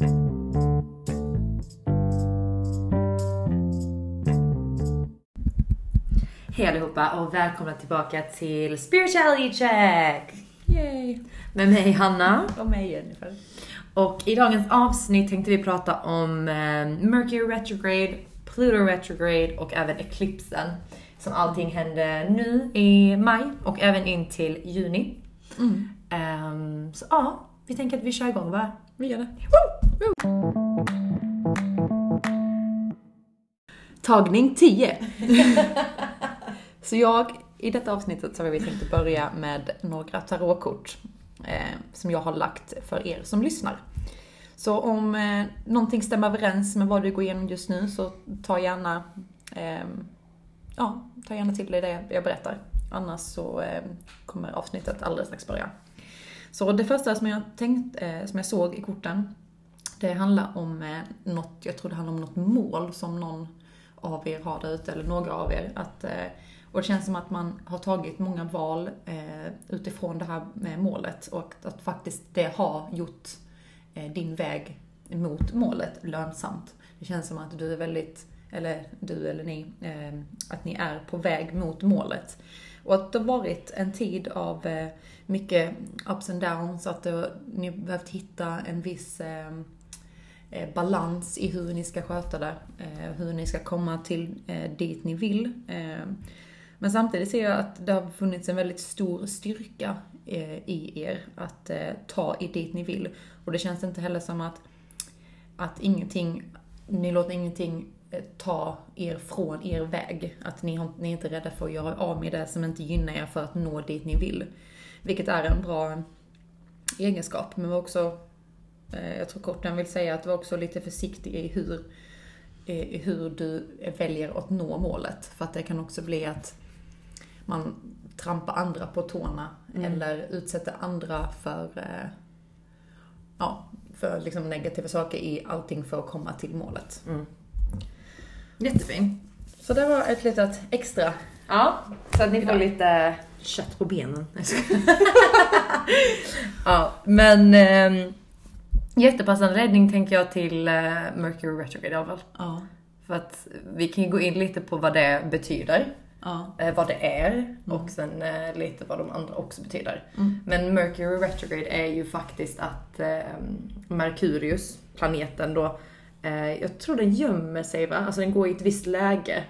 Hej allihopa och välkomna tillbaka till Spirituality Check! Yay! Med mig Hanna. Och mig Jennifer. Och i dagens avsnitt tänkte vi prata om eh, Mercury retrograde, Pluto retrograde och även eklipsen. Som allting hände nu i maj och även in till juni. Ehm, så ja, vi tänker att vi kör igång bara. Vi gör det. Tagning 10. så jag, i detta avsnittet så har vi tänkt börja med några tarotkort eh, som jag har lagt för er som lyssnar. Så om eh, någonting stämmer överens med vad du går igenom just nu så ta gärna, eh, ja, ta gärna till dig det jag berättar. Annars så eh, kommer avsnittet alldeles strax börja. Så det första som jag, tänkt, eh, som jag såg i korten, det handlar om eh, något, jag tror det handlar om något mål som någon av er har där ute, eller några av er. Att, eh, och det känns som att man har tagit många val eh, utifrån det här med målet och att, faktiskt det har gjort din väg mot målet lönsamt. Det känns som att du är väldigt, eller du eller ni, att ni är på väg mot målet. Och att det har varit en tid av mycket ups and downs, att ni har behövt hitta en viss Eh, balans i hur ni ska sköta det, eh, hur ni ska komma till eh, dit ni vill. Eh, men samtidigt ser jag att det har funnits en väldigt stor styrka eh, i er att eh, ta er dit ni vill. Och det känns inte heller som att, att ingenting, ni låter ingenting eh, ta er från er väg. Att ni, ni är inte rädda för att göra av med det som inte gynnar er för att nå dit ni vill. Vilket är en bra egenskap, men också jag tror korten vill säga att var också lite försiktig i hur, i hur du väljer att nå målet. För att det kan också bli att man trampar andra på tårna eller utsätter andra för, eh, ja, för liksom negativa saker i allting för att komma till målet. Jättefin. Så det var ett litet extra. Ja, så att ni får lite kött på benen. Ja, men eh, jättepassande räddning tänker jag till eh, Mercury retrograde i alla fall. Ja. För att vi kan ju gå in lite på vad det betyder, Ja. eh, vad det är och sen eh, lite vad de andra också betyder. Mm. Men Mercury retrograde är ju faktiskt att Merkurius, planeten då, jag tror den gömmer sig va? Alltså den går i ett visst läge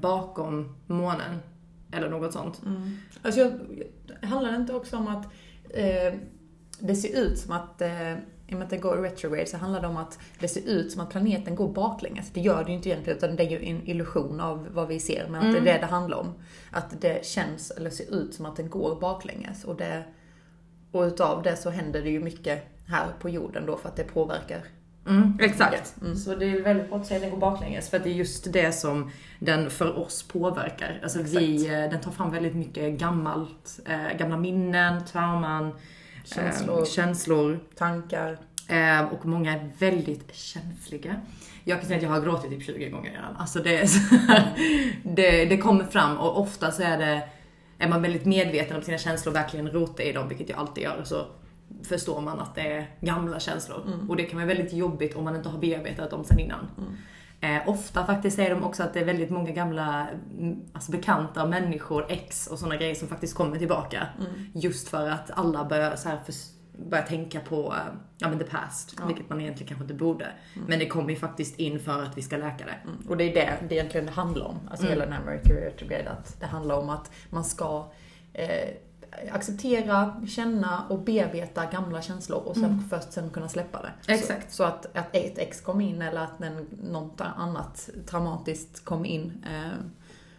bakom månen. Eller något sånt. Mm. Alltså, jag, handlar det inte också om att eh, det ser ut som att, eh, i och med att det går retrograde, så handlar det om att det ser ut som att planeten går baklänges. Det gör det ju inte egentligen, utan det är ju en illusion av vad vi ser, men att det är det det handlar om. Att det känns, eller ser ut som att den går baklänges. Och, det, och utav det så händer det ju mycket här på jorden då, för att det påverkar. Mm, exakt. Mm. Så det är väldigt bra att säga att den går baklänges för att det är just det som den för oss påverkar. Alltså vi, eh, den tar fram väldigt mycket gammalt, eh, gamla minnen, trauman, Känslor. eh, känslor Tankar. eh, och många är väldigt känsliga. Jag kan säga att jag har gråtit typ 20 gånger redan. Alltså det, är så här, det, det kommer fram och ofta så är det är man väldigt medveten om sina känslor och verkligen rotar i dem, vilket jag alltid gör, så förstår man att det är gamla känslor. Och det kan vara väldigt jobbigt om man inte har bearbetat dem sen innan. Eh, ofta faktiskt säger de också att det är väldigt många gamla mm, alltså bekanta människor, ex och sådana grejer som faktiskt kommer tillbaka. Just för att alla börjar, så här förs- börjar tänka på eh, ja, men the past, vilket man egentligen kanske inte borde. Men det kommer ju faktiskt in för att vi ska läka det. Mm. Och det är det det egentligen det handlar om. Alltså hela den här Mercury retrograde. Att det handlar om att man ska eh, acceptera, känna och bearbeta gamla känslor och sen först sen kunna släppa det. Exakt. Så, så att, att ett ex kom in eller att en, något annat traumatiskt kom in. Eh,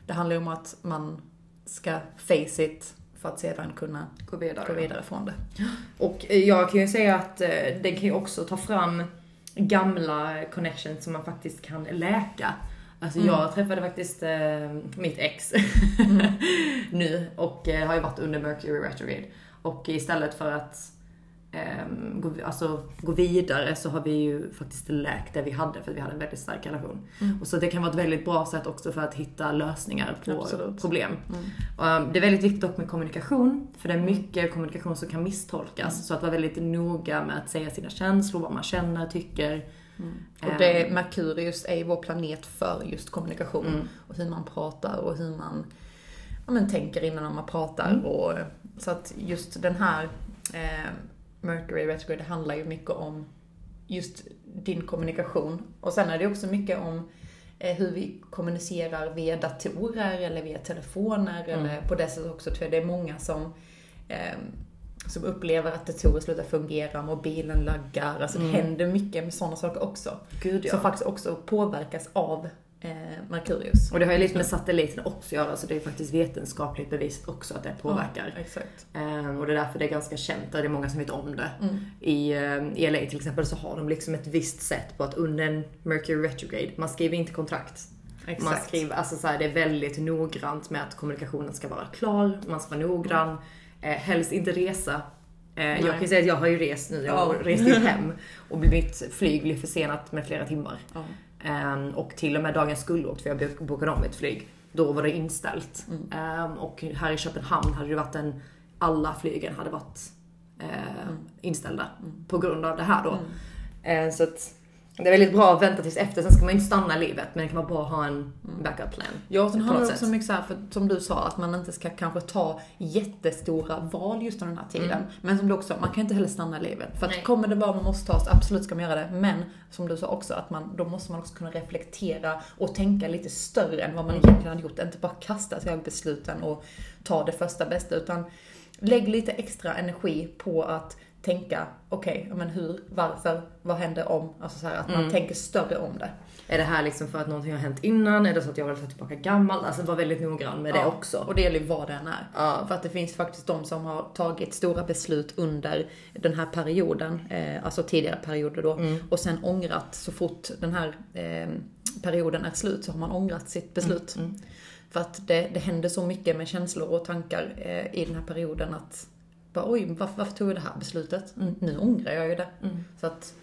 det handlar ju om att man ska face it för att sedan kunna Gå vidare. gå vidare från det. Och eh, jag kan ju säga att eh, det kan ju också ta fram gamla connections som man faktiskt kan läka. Alltså jag träffade faktiskt eh, mitt ex nu och eh, har ju varit under Mercury retrograde. Och istället för att ehm, gå, alltså, gå vidare så har vi ju faktiskt läkt det vi hade för att vi hade en väldigt stark relation. Mm. Och så det kan vara ett väldigt bra sätt också för att hitta lösningar på Absolut. problem. Mm. Ehm, det är väldigt viktigt dock med kommunikation, för det är mycket kommunikation som kan misstolkas. Mm. Så att vara väldigt noga med att säga sina känslor, vad man känner, tycker. Och det, Merkurius är ju vår planet för just kommunikation. Mm. Och hur man pratar och hur man ja, men, tänker innan man pratar. Mm. Och, så att just den här eh, Mercury retrograde, handlar ju mycket om just din kommunikation. Och sen är det också mycket om eh, hur vi kommunicerar via datorer eller via telefoner Mm. eller på det sättet också. För det är många som eh, som upplever att datorer slutar fungera, mobilen laggar. Alltså det händer mycket med sådana saker också. Gud Som faktiskt också påverkas av eh, Merkurius. Och det har ju lite med satelliten också att göra, så det är faktiskt vetenskapligt bevisat också att det påverkar. Ja. Ehm, och det är därför det är ganska känt och det är många som vet om det. Mm. I, ehm, I LA till exempel så har de liksom ett visst sätt på att under en Mercury retrograde, man skriver inte kontrakt. Man Exakt. skriver, alltså så här, det är väldigt noggrant med att kommunikationen ska vara klar, man ska vara noggrann. Eh, helst inte resa. Eh, jag kan ju säga att jag har ju rest nu, jag har Ja. rest hem och mitt flyg blev försenat med flera timmar. Ja. Ehm, och till och med dagen skulle åkt, för jag bok- bokade om ett flyg, då var det inställt. Mm. Ehm, och här i Köpenhamn hade det varit en, alla flygen hade varit eh, Mm. inställda på grund av det här då. Ehm, så att det är väldigt bra att vänta tills efter, sen ska man ju inte stanna livet, men det kan vara bra att ha en backup plan. Ja, och sen handlar något det också sätt. mycket så här, för, som du sa, att man inte ska kanske ta jättestora val just under den här tiden. Men som du också man kan inte heller stanna livet. För att kommer det vara man måste ta, så absolut ska man göra det. Men som du sa också, att man, då måste man också kunna reflektera och tänka lite större än vad man egentligen hade gjort. Inte bara kasta sig över besluten och ta det första bästa, utan lägg lite extra energi på att tänka, okej, ja, men hur, varför, vad händer om? Alltså så här, att man tänker större om det. Är det här liksom för att någonting har hänt innan? Är det så att jag vill ta tillbaka gammalt? Alltså var väldigt noggrann med det Ja, också. Och det gäller ju vad det än är. Ja. För att det finns faktiskt de som har tagit stora beslut under den här perioden, eh, alltså tidigare perioder då, Mm. och sen ångrat så fort den här eh, perioden är slut så har man ångrat sitt beslut. Mm. För att det, det händer så mycket med känslor och tankar eh, i den här perioden att bara, oj, varför, varför tog jag det här beslutet? Mm. Nu ångrar jag ju det. Så att,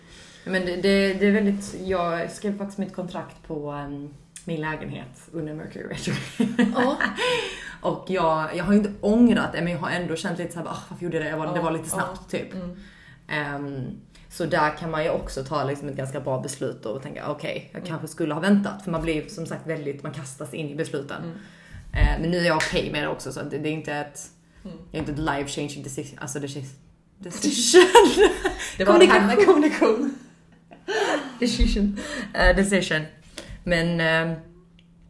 Men det, det, det är väldigt, jag skrev faktiskt mitt kontrakt på em, min lägenhet under Mercury retrograde. ja. Och jag, jag har inte ångrat det men jag har ändå känt lite såhär, ah, varför gjorde jag det? Jag var, det var lite Ja, snabbt typ. Mm. Ehm, så där kan man ju också ta liksom ett ganska bra beslut och tänka okej, jag kanske skulle ha väntat. För man blir som sagt väldigt, man kastas in i besluten. Mm. Ehm, men nu är jag okej med det också så det, det är inte ett, Mm. det är inte ett life changing decision. Alltså känns, decision. Det var det här med kommunikation. decision. Eh, decision. Men ehm,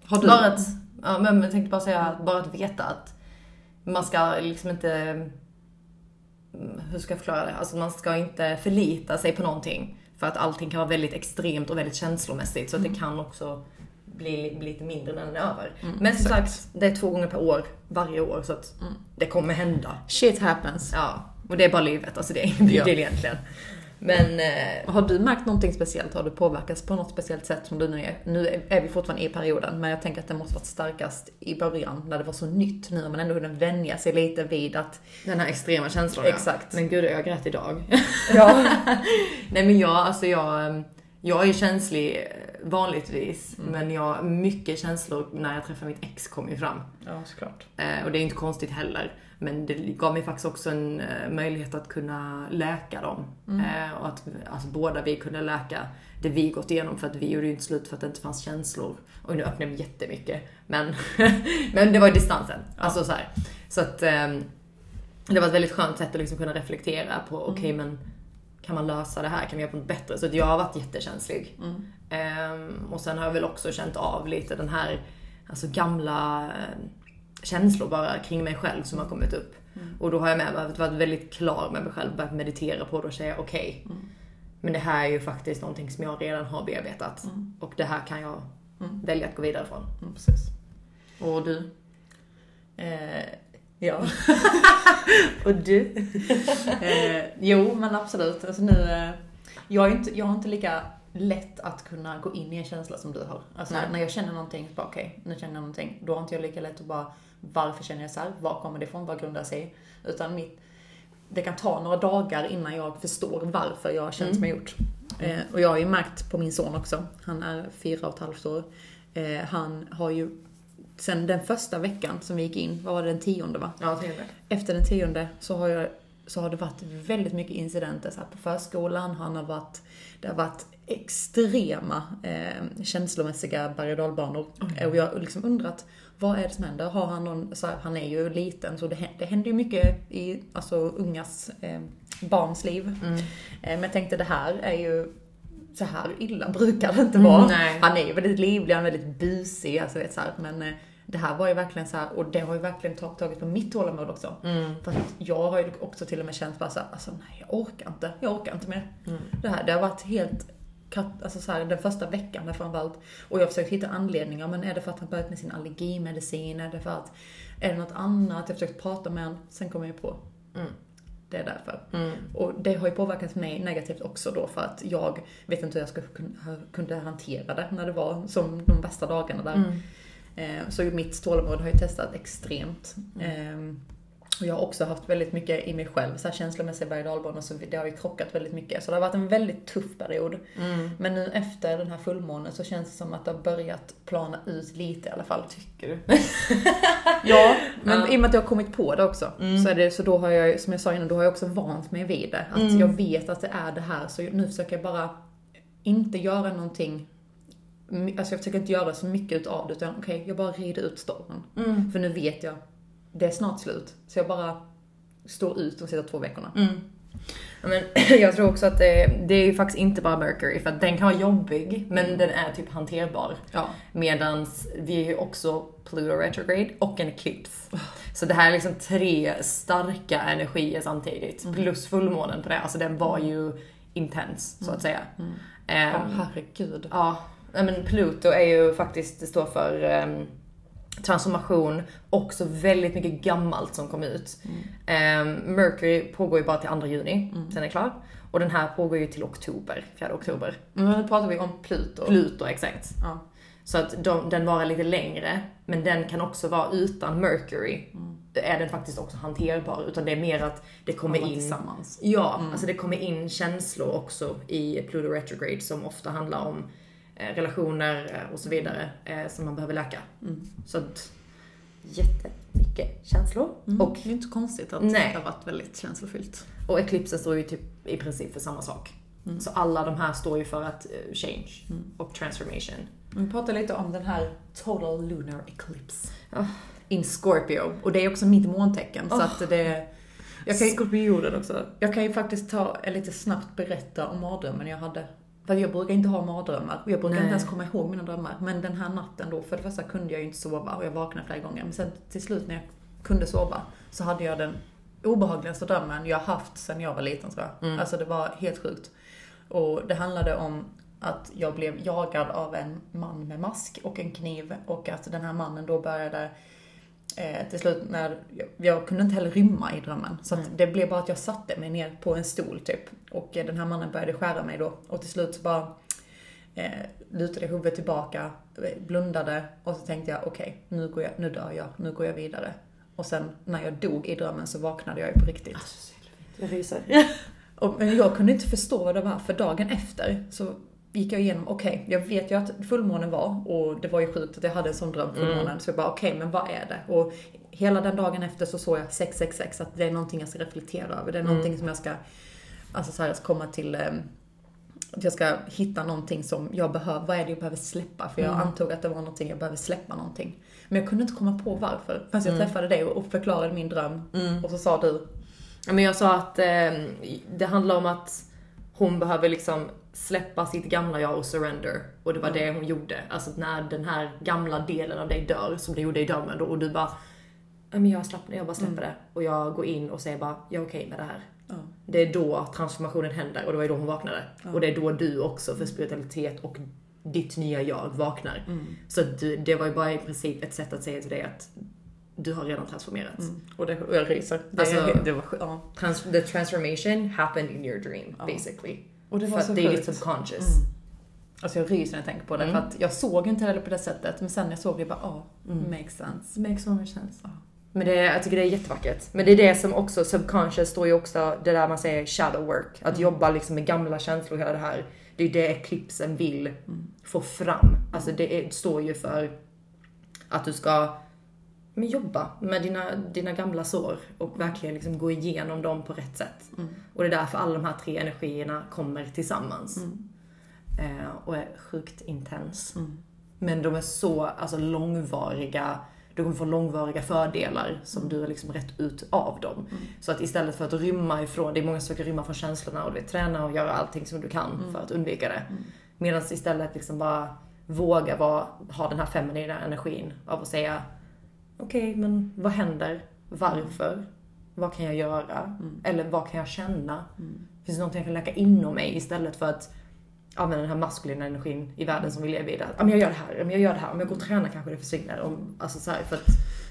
Har du? bara att, ja, men jag tänkte bara säga att bara att veta att man ska liksom inte, mm, hur ska jag förklara det? Alltså man ska inte förlita sig på någonting. För att allting kan vara väldigt extremt och väldigt känslomässigt. Så att det kan också bli, bli lite mindre när den är över. Men som exakt. sagt, det är två gånger per år, varje år. Så att det kommer hända. Shit happens. Ja, och det är bara livet. Alltså det är ingen Ja. egentligen. Men eh, Har du märkt någonting speciellt? Har du påverkats på något speciellt sätt som du nu är? Nu är- är vi fortfarande i perioden, men jag tänker att det måste varit starkast i början när det var så nytt. Nu har man ändå hunnit vänja sig lite vid att... den här extrema känslan. Exakt. Ja. Men gud, jag grät idag. Ja. Nej men jag, alltså jag, jag är känslig eh, vanligtvis. Mm. Men jag, mycket känslor när jag träffar mitt ex kom ju fram. Ja, såklart. Eh, och det är inte konstigt heller. Men det gav mig faktiskt också en eh, möjlighet att kunna läka dem. Mm. Eh, och att alltså, båda vi kunde läka det vi gått igenom. För att vi gjorde ju inte slut för att det inte fanns känslor. Och nu öppnar jag mig jättemycket. Men, men det var distansen. Alltså så här. Så att ehm, det var ett väldigt skönt sätt att liksom kunna reflektera på, okej men kan man lösa det här? Kan vi göra på något bättre? Så att jag har varit jättekänslig. Mm. Ehm, och sen har jag väl också känt av lite den här alltså gamla eh, känslor bara kring mig själv som har kommit upp. Och då har jag med mig varit väldigt klar med mig själv, börjat meditera på det och säga okej. Men det här är ju faktiskt någonting som jag redan har bearbetat. Och det här kan jag välja att gå vidare från. Mm, precis. Och du? Eh, ja. Och du? eh, jo, men absolut. Alltså nu, eh, jag, är inte, jag har inte lika lätt att kunna gå in i en känsla som du har. Alltså Nej. när jag känner någonting, bara okej, nu känner jag någonting. Då har inte jag lika lätt att bara, varför känner jag så här? Var kommer det ifrån? Vad grundar sig? Utan mitt, det kan ta några dagar innan jag förstår varför jag har känt Mm. jag gjort. Eh, och jag har ju märkt på min son också, han är fyra och ett halvt år. Eh, han har ju, sen den första veckan som vi gick in, vad var det, den tionde va? Ja, trevligt. Efter den tionde så har, jag, så har det varit väldigt mycket incidenter så på förskolan. Han har varit, det har varit extrema eh, känslomässiga berg och dalbanor. Och jag har liksom undrat, vad är det som händer? Har han någon, så här, han är ju liten så det, det händer ju mycket i alltså, ungas, eh, barns liv. Mm. Eh, men jag tänkte det här är ju så här illa brukar det inte vara. Mm. Han är ju väldigt livlig, han är väldigt busig, alltså vet, så här, men eh, det här var ju verkligen så här, och det har ju verkligen tag- tagit på mitt tålamod också. Mm. För att jag har ju också till och med känt bara så här, alltså nej jag orkar inte, jag orkar inte mer. Mm. Det här, det har varit helt Alltså så här, den första veckan där framförallt. Och jag har försökt hitta anledningar, men är det för att han börjat med sin allergimedicin? Är det för att, är det något annat? Jag har försökt prata med honom, sen kom jag på. Mm. Det är därför. Mm. Och det har ju påverkat mig negativt också då för att jag vet inte hur jag skulle kunna, kunde hantera det när det var som de bästa dagarna där. Mm. Eh, Så mitt tålamod har ju testat extremt. Eh, Och jag har också haft väldigt mycket i mig själv, så här känslomässiga berg och så det har ju krockat väldigt mycket. Så det har varit en väldigt tuff period. Mm. Men nu efter den här fullmånen så känns det som att det har börjat plana ut lite i alla fall. Tycker du? Ja, men Ja. i och med att jag har kommit på det också. Mm. Så, är det, så då har jag, som jag sa innan, då har jag också vant mig vid det. Att Mm. jag vet att det är det här, så nu försöker jag bara inte göra någonting Alltså jag försöker inte göra så mycket utav det, utan okej, jag bara rider ut stormen. Mm. För nu vet jag, det är snart slut. Så jag bara står ut de sista två veckorna. Mm. Men jag tror också att det, det är ju faktiskt inte bara Mercury, för att den kan vara jobbig, men den är typ hanterbar. Ja. Medans vi är ju också Pluto retrograde och en eclipse. Så det här är liksom tre starka energier samtidigt. Plus fullmånen på det, alltså den var ju intens så att säga. Mm. Ehm, Ja, herregud. Ja, nej, men Pluto är ju faktiskt, det står för ehm, transformation, också väldigt mycket gammalt som kom ut. Ehm, Mercury pågår ju bara till 2 juni, sen är det klar. Och den här pågår ju till oktober, 4 oktober. Men nu pratar vi om Pluto. Pluto, exakt. Ja. Så att de, den varar lite längre, men den kan också vara utan Mercury. Det är den faktiskt också hanterbar, utan det är mer att det kommer in tillsammans. Ja, alltså det kommer in känslor också i Pluto retrograde som ofta handlar om relationer eh, och så vidare eh, som man behöver läka. Mm. Så att jättemycket känslor. Mm. Och, det är inte konstigt att Nej. det har varit väldigt känslofyllt. och eklipsen står ju typ i princip för samma sak. Mm. Så alla de här står ju för att eh, change och transformation. Vi pratar lite om den här Total Lunar Eclipse. Ja. In Scorpio. Och det är också mitt måntecken. Så Oh. att det... Jag kan, ju, Skorpionen också. jag kan ju faktiskt ta, eh, lite snabbt berätta om mardrömmen jag hade. För jag brukar inte ha mardrömmar. Jag brukar Nej. inte ens komma ihåg mina drömmar. Men den här natten då, för det första kunde jag ju inte sova och jag vaknade flera gånger. Men sen till slut när jag kunde sova så hade jag den obehagligaste drömmen jag haft sedan jag var liten tror jag. Mm. Alltså det var helt sjukt. Och det handlade om att jag blev jagad av en man med mask och en kniv och att den här mannen då började eh, till slut när, jag, jag kunde inte heller rymma i drömmen. Så Mm. det blev bara att jag satte mig ner på en stol typ. Och eh, den här mannen började skära mig då. Och till slut så bara eh, lutade jag huvudet tillbaka, eh, blundade och så tänkte jag okej, nu, går jag, nu dör jag, nu går jag vidare. Och sen när jag dog i drömmen så vaknade jag ju på riktigt. Jag ryser. Och, men jag kunde inte förstå vad det var, för dagen efter så gick jag igenom, okej, jag vet ju att fullmånen var och det var ju sjukt att jag hade en sån dröm fullmånen. Mm. Så jag bara, okej, men vad är det? Och hela den dagen efter så såg jag 666, att det är någonting jag ska reflektera över. Det är Mm. någonting som jag ska, alltså så här, komma till, eh, att jag ska hitta någonting som jag behöver, vad är det jag behöver släppa? För jag Mm. antog att det var någonting jag behöver släppa någonting. Men jag kunde inte komma på varför. Förrän jag Mm. träffade dig och förklarade min dröm. Mm. Och så sa du, men jag sa att eh, det handlar om att hon behöver liksom släppa sitt gamla jag och surrender. Och det var det hon gjorde. Alltså när den här gamla delen av dig dör, som du gjorde i drömmen då, och du bara men jag, slappnar, jag bara släpper det. Och jag går in och säger bara, jag är okej med det här. ja. Det är då transformationen händer och det var ju då hon vaknade. Ja. Och det är då du också för spiritualitet och ditt nya jag vaknar. Mm. Så det var ju bara i princip ett sätt att säga till dig att du har redan transformerats. Mm. Och, det, och jag ryser. Det, Alltså- det var. Ja. Trans the transformation happened in your dream, Ja. basically. Och det för var att så det är ditt subconscious. Mm. Alltså jag ryser när jag tänker på det. Mm. För att jag såg inte heller på det sättet. Men sen när jag såg det, jag bara, ja, Mm. makes sense. Makes so much sense. Men det, jag tycker det är jättevackert. Men det är det som också, subconscious står ju också, det där man säger shadow work. Att jobba liksom med gamla känslor hela det här. Det är det Eclipsen vill få fram. Alltså det är, står ju för att du ska men jobba med dina, dina gamla sår och verkligen liksom gå igenom dem på rätt sätt. Och det är därför alla de här tre energierna kommer tillsammans. Eh, och är sjukt intens. Men de är så alltså, långvariga, du kommer få långvariga fördelar som du har liksom rätt ut av dem. Så att istället för att rymma ifrån, det är många som försöker rymma från känslorna och du vet, träna och göra allting som du kan för att undvika det. Medan istället liksom bara våga vara, ha den här feminina energin av att säga okej, men vad händer? Varför? Vad kan jag göra? Eller vad kan jag känna? Finns det någonting jag kan läka inom mig istället för att använda den här maskulina energin i världen som vi lever i. Där. Men jag gör det här, men jag gör det här. Om jag går och tränar kanske det försvinner. Om, alltså så här, för att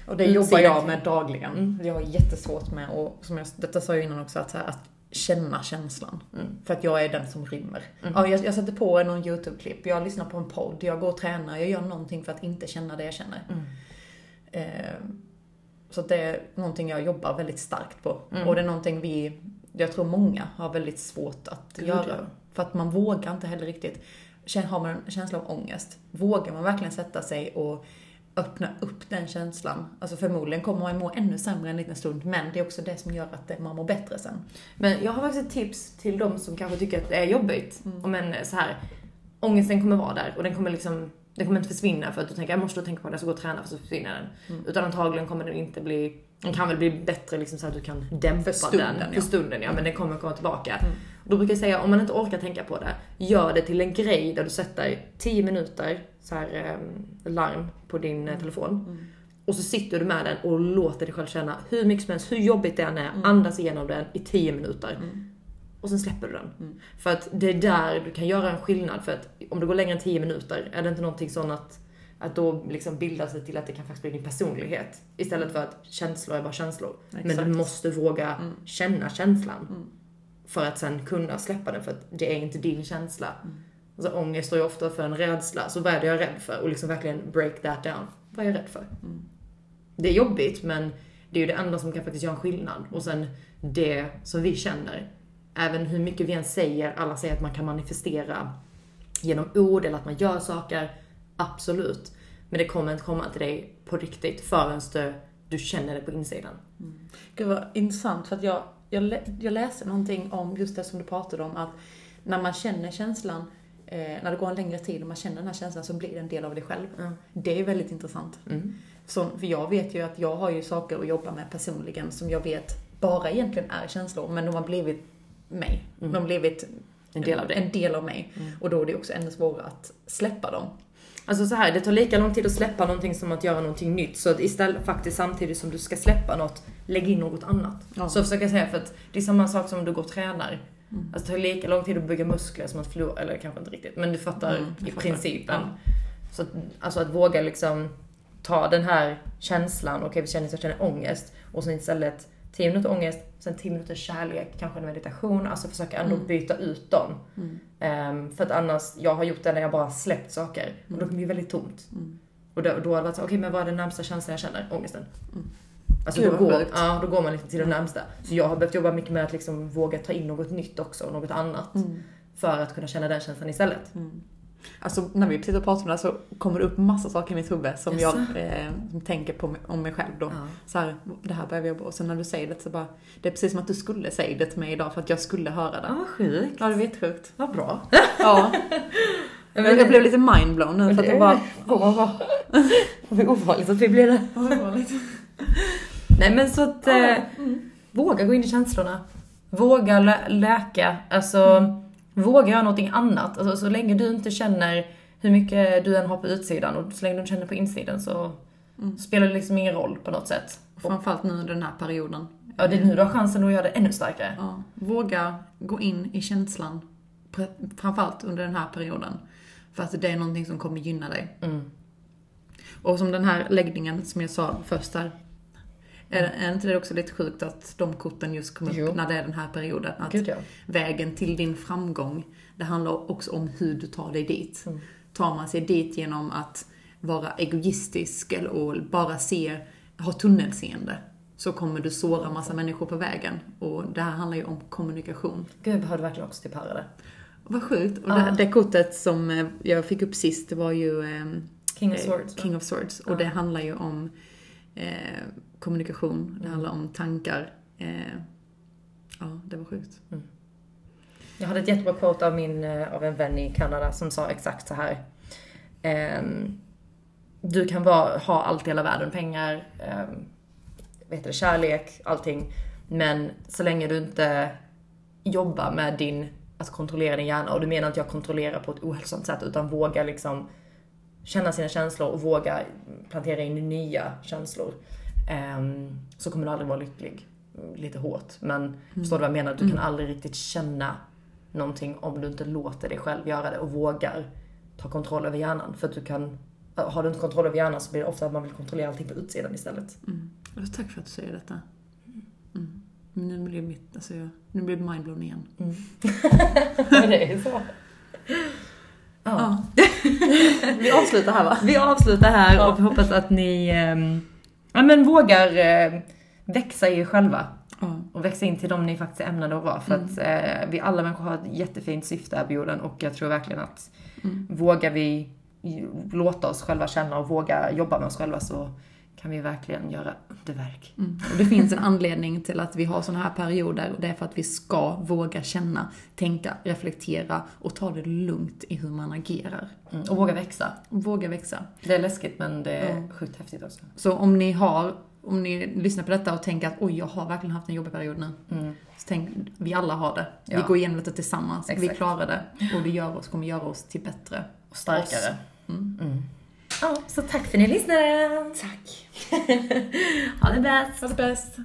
Och det jobbar jag med dagligen. Jag har jättesvårt med, och som jag, detta sa jag innan också, att, här, att känna känslan. För att jag är den som rymmer. Ja, jag, jag sätter på någon YouTube-klipp, jag lyssnar på en podd, jag går och tränar, jag gör någonting för att inte känna det jag känner. Eh, så det är någonting jag jobbar väldigt starkt på. Och det är någonting vi, jag tror många har väldigt svårt att Gud, göra. ja. För att man vågar inte heller riktigt. Har man en känsla av ångest, vågar man verkligen sätta sig och öppna upp den känslan? Alltså förmodligen kommer man må ännu sämre en liten stund, men det är också det som gör att man mår bättre sen. Men jag har faktiskt ett tips till de som kanske tycker att det är jobbigt. Om en så här, ångesten kommer vara där och den kommer liksom, den kommer inte försvinna för att du tänker jag måste tänka på jag ska gå och träna för så försvinner den. Utan antagligen kommer den inte bli, den kan väl bli bättre liksom så att du kan dämpa För stunden, den. För stunden ja, men den kommer komma tillbaka. Då brukar jag säga om man inte orkar tänka på det, gör det till en grej där du sätter 10 minuter så här, eh, larm på din eh, telefon. Och så sitter du med den och låter dig själv känna hur mycket som helst, hur jobbigt det än är, andas igenom den i 10 minuter. Och sen släpper du den. För att det är där du kan göra en skillnad. För att om det går längre än 10 minuter, är det inte någonting sånt att, att då liksom bildas det till att det kan faktiskt bli din personlighet. Istället för att känslor är bara känslor. Men Exakt. du måste våga känna känslan. För att sen kunna släppa den, för att det är inte din känsla. Alltså, ångest står ju ofta för en rädsla, så vad är det jag är rädd för? Och liksom verkligen break that down. Vad är jag rädd för? Det är jobbigt, men det är ju det enda som kan faktiskt göra en skillnad. Och sen det som vi känner, även hur mycket vi än säger, alla säger att man kan manifestera genom ord eller att man gör saker, absolut. Men det kommer inte komma till dig på riktigt förrän du, du känner det på insidan. Gud vad intressant, för att jag, jag, lä- jag läste någonting om just det som du pratade om, att när man känner känslan, eh, när det går en längre tid och man känner den här känslan så blir det en del av dig själv. Ja. Det är väldigt intressant. Mm. Så, för jag vet ju att jag har ju saker att jobba med personligen som jag vet bara egentligen är känslor, men de har blivit mig. De har blivit En del av dig. En del av mig. Och då är det också ännu svårare att släppa dem. Alltså så här, det tar lika lång tid att släppa någonting som att göra någonting nytt. Så att istället faktiskt samtidigt som du ska släppa något, lägg in något annat. Ja. Så försöker jag säga, för att det är samma sak som du går och tränar. Alltså det tar lika lång tid att bygga muskler som att förlora, eller kanske inte riktigt, men du fattar Mm, i fattar. principen. Ja. Så att, alltså att våga liksom ta den här känslan, okej vi känner att jag känner ångest, och sen istället 10 minuter ångest, sen 10 minuter kärlek, kanske en meditation, alltså försöka ändå byta ut dem. Ehm, för att annars, jag har gjort det när jag bara släppt saker, och då kan det bli väldigt tomt. Och då, då har det varit så, okej men vad är den närmsta känslan jag känner? Ångesten. Alltså Gud, då, går, sjukt. ja, då går man liksom till det närmsta. Så jag har behövt jobba mycket med att liksom våga ta in något nytt också, något annat. För att kunna känna den känslan istället. Alltså när vi sitter och pratar om det här så kommer det upp massa saker i mitt huvud som Jaså? jag eh, som tänker på mig, om mig själv då. Ja. Så här, det här behöver jag jobba Och sen när du säger det så bara, det är precis som att du skulle säga det till mig idag för att jag skulle höra det. Ja, vad sjukt. Ja, det var jättesjukt. Vad bra. Ja. jag, jag blev lite mindblown nu för att jag bara, Vad vad- vad ovanligt att vi blir det. Nej men så att, eh, våga gå in i känslorna. Våga lä- läka, alltså våga göra någonting annat. Alltså, så länge du inte känner hur mycket du än har på utsidan och så länge du inte känner på insidan så spelar det liksom ingen roll på något sätt. framförallt nu under den här perioden. Ja, det är nu du har chansen att göra det ännu starkare. Ja, våga gå in i känslan, framförallt under den här perioden. För att det är någonting som kommer gynna dig. Mm. Och som den här läggningen som jag sa först där. Är, är inte det också lite sjukt att de korten just kommer Jo. upp när det är den här perioden? Att Gud ja. vägen till din framgång, det handlar också om hur du tar dig dit. Mm. Tar man sig dit genom att vara egoistisk eller och bara se har tunnelseende så kommer du såra massa människor på vägen. Och det här handlar ju om kommunikation. Gud, jag behövde verkligen också typ höra det. Vad sjukt. Och det, det kortet som eh, jag fick upp sist, det var ju ehm, King of eh, Swords. King of Swords. Och det handlar ju om eh, kommunikation, det handlar om tankar. Eh, ja, det var sjukt. Jag hade ett jättebra quote av, min, eh, av en vän i Kanada som sa exakt så här. Ehm, du kan vara, ha allt i hela världen, pengar, um, vet du, kärlek, allting. Men så länge du inte jobbar med din, att kontrollera din hjärna, och du menar inte jag kontrollerar på ett ohälsosamt sätt, utan våga liksom känna sina känslor och våga plantera in nya känslor. Ehm, så kommer du aldrig vara lycklig. Lite hårt, men förstår du vad jag menar? Du kan aldrig riktigt känna någonting om du inte låter dig själv göra det och vågar ta kontroll över hjärnan. För att du kan, har du inte kontroll över hjärnan så blir det ofta att man vill kontrollera allting på utsidan istället. Mm. Och Tack för att du säger detta. Mm. Nu blir mitt, alltså jag, nu blir det mindblown igen. det är så. Ja. Vi avslutar här va? Vi avslutar här och hoppas att ni ehm, ja, men vågar eh, växa i er själva. Ja. Och växa in till dem ni faktiskt är ämnade att vara. För att eh, vi alla människor har ett jättefint syfte här på jorden och jag tror verkligen att vågar vi låta oss själva känna och våga jobba med oss själva så kan vi verkligen göra underverk. Mm. Och det finns en anledning till att vi har sådana här perioder och det är för att vi ska våga känna, tänka, reflektera och ta det lugnt i hur man agerar. Mm. Och våga växa. Och våga växa. Det är läskigt men det är Ja. sjukt häftigt också. Så om ni har, om ni lyssnar på detta och tänker att oj, jag har verkligen haft en jobbig period nu. Mm. Så tänk, vi alla har det. Vi Ja. går igenom detta tillsammans. Vi Exakt. klarar det. Och det gör oss, kommer göra oss till bättre. Och starkare. Mm. Mm. Ja, så tack för att ni lyssnade. Tack. ha det bäst. Ha det bäst.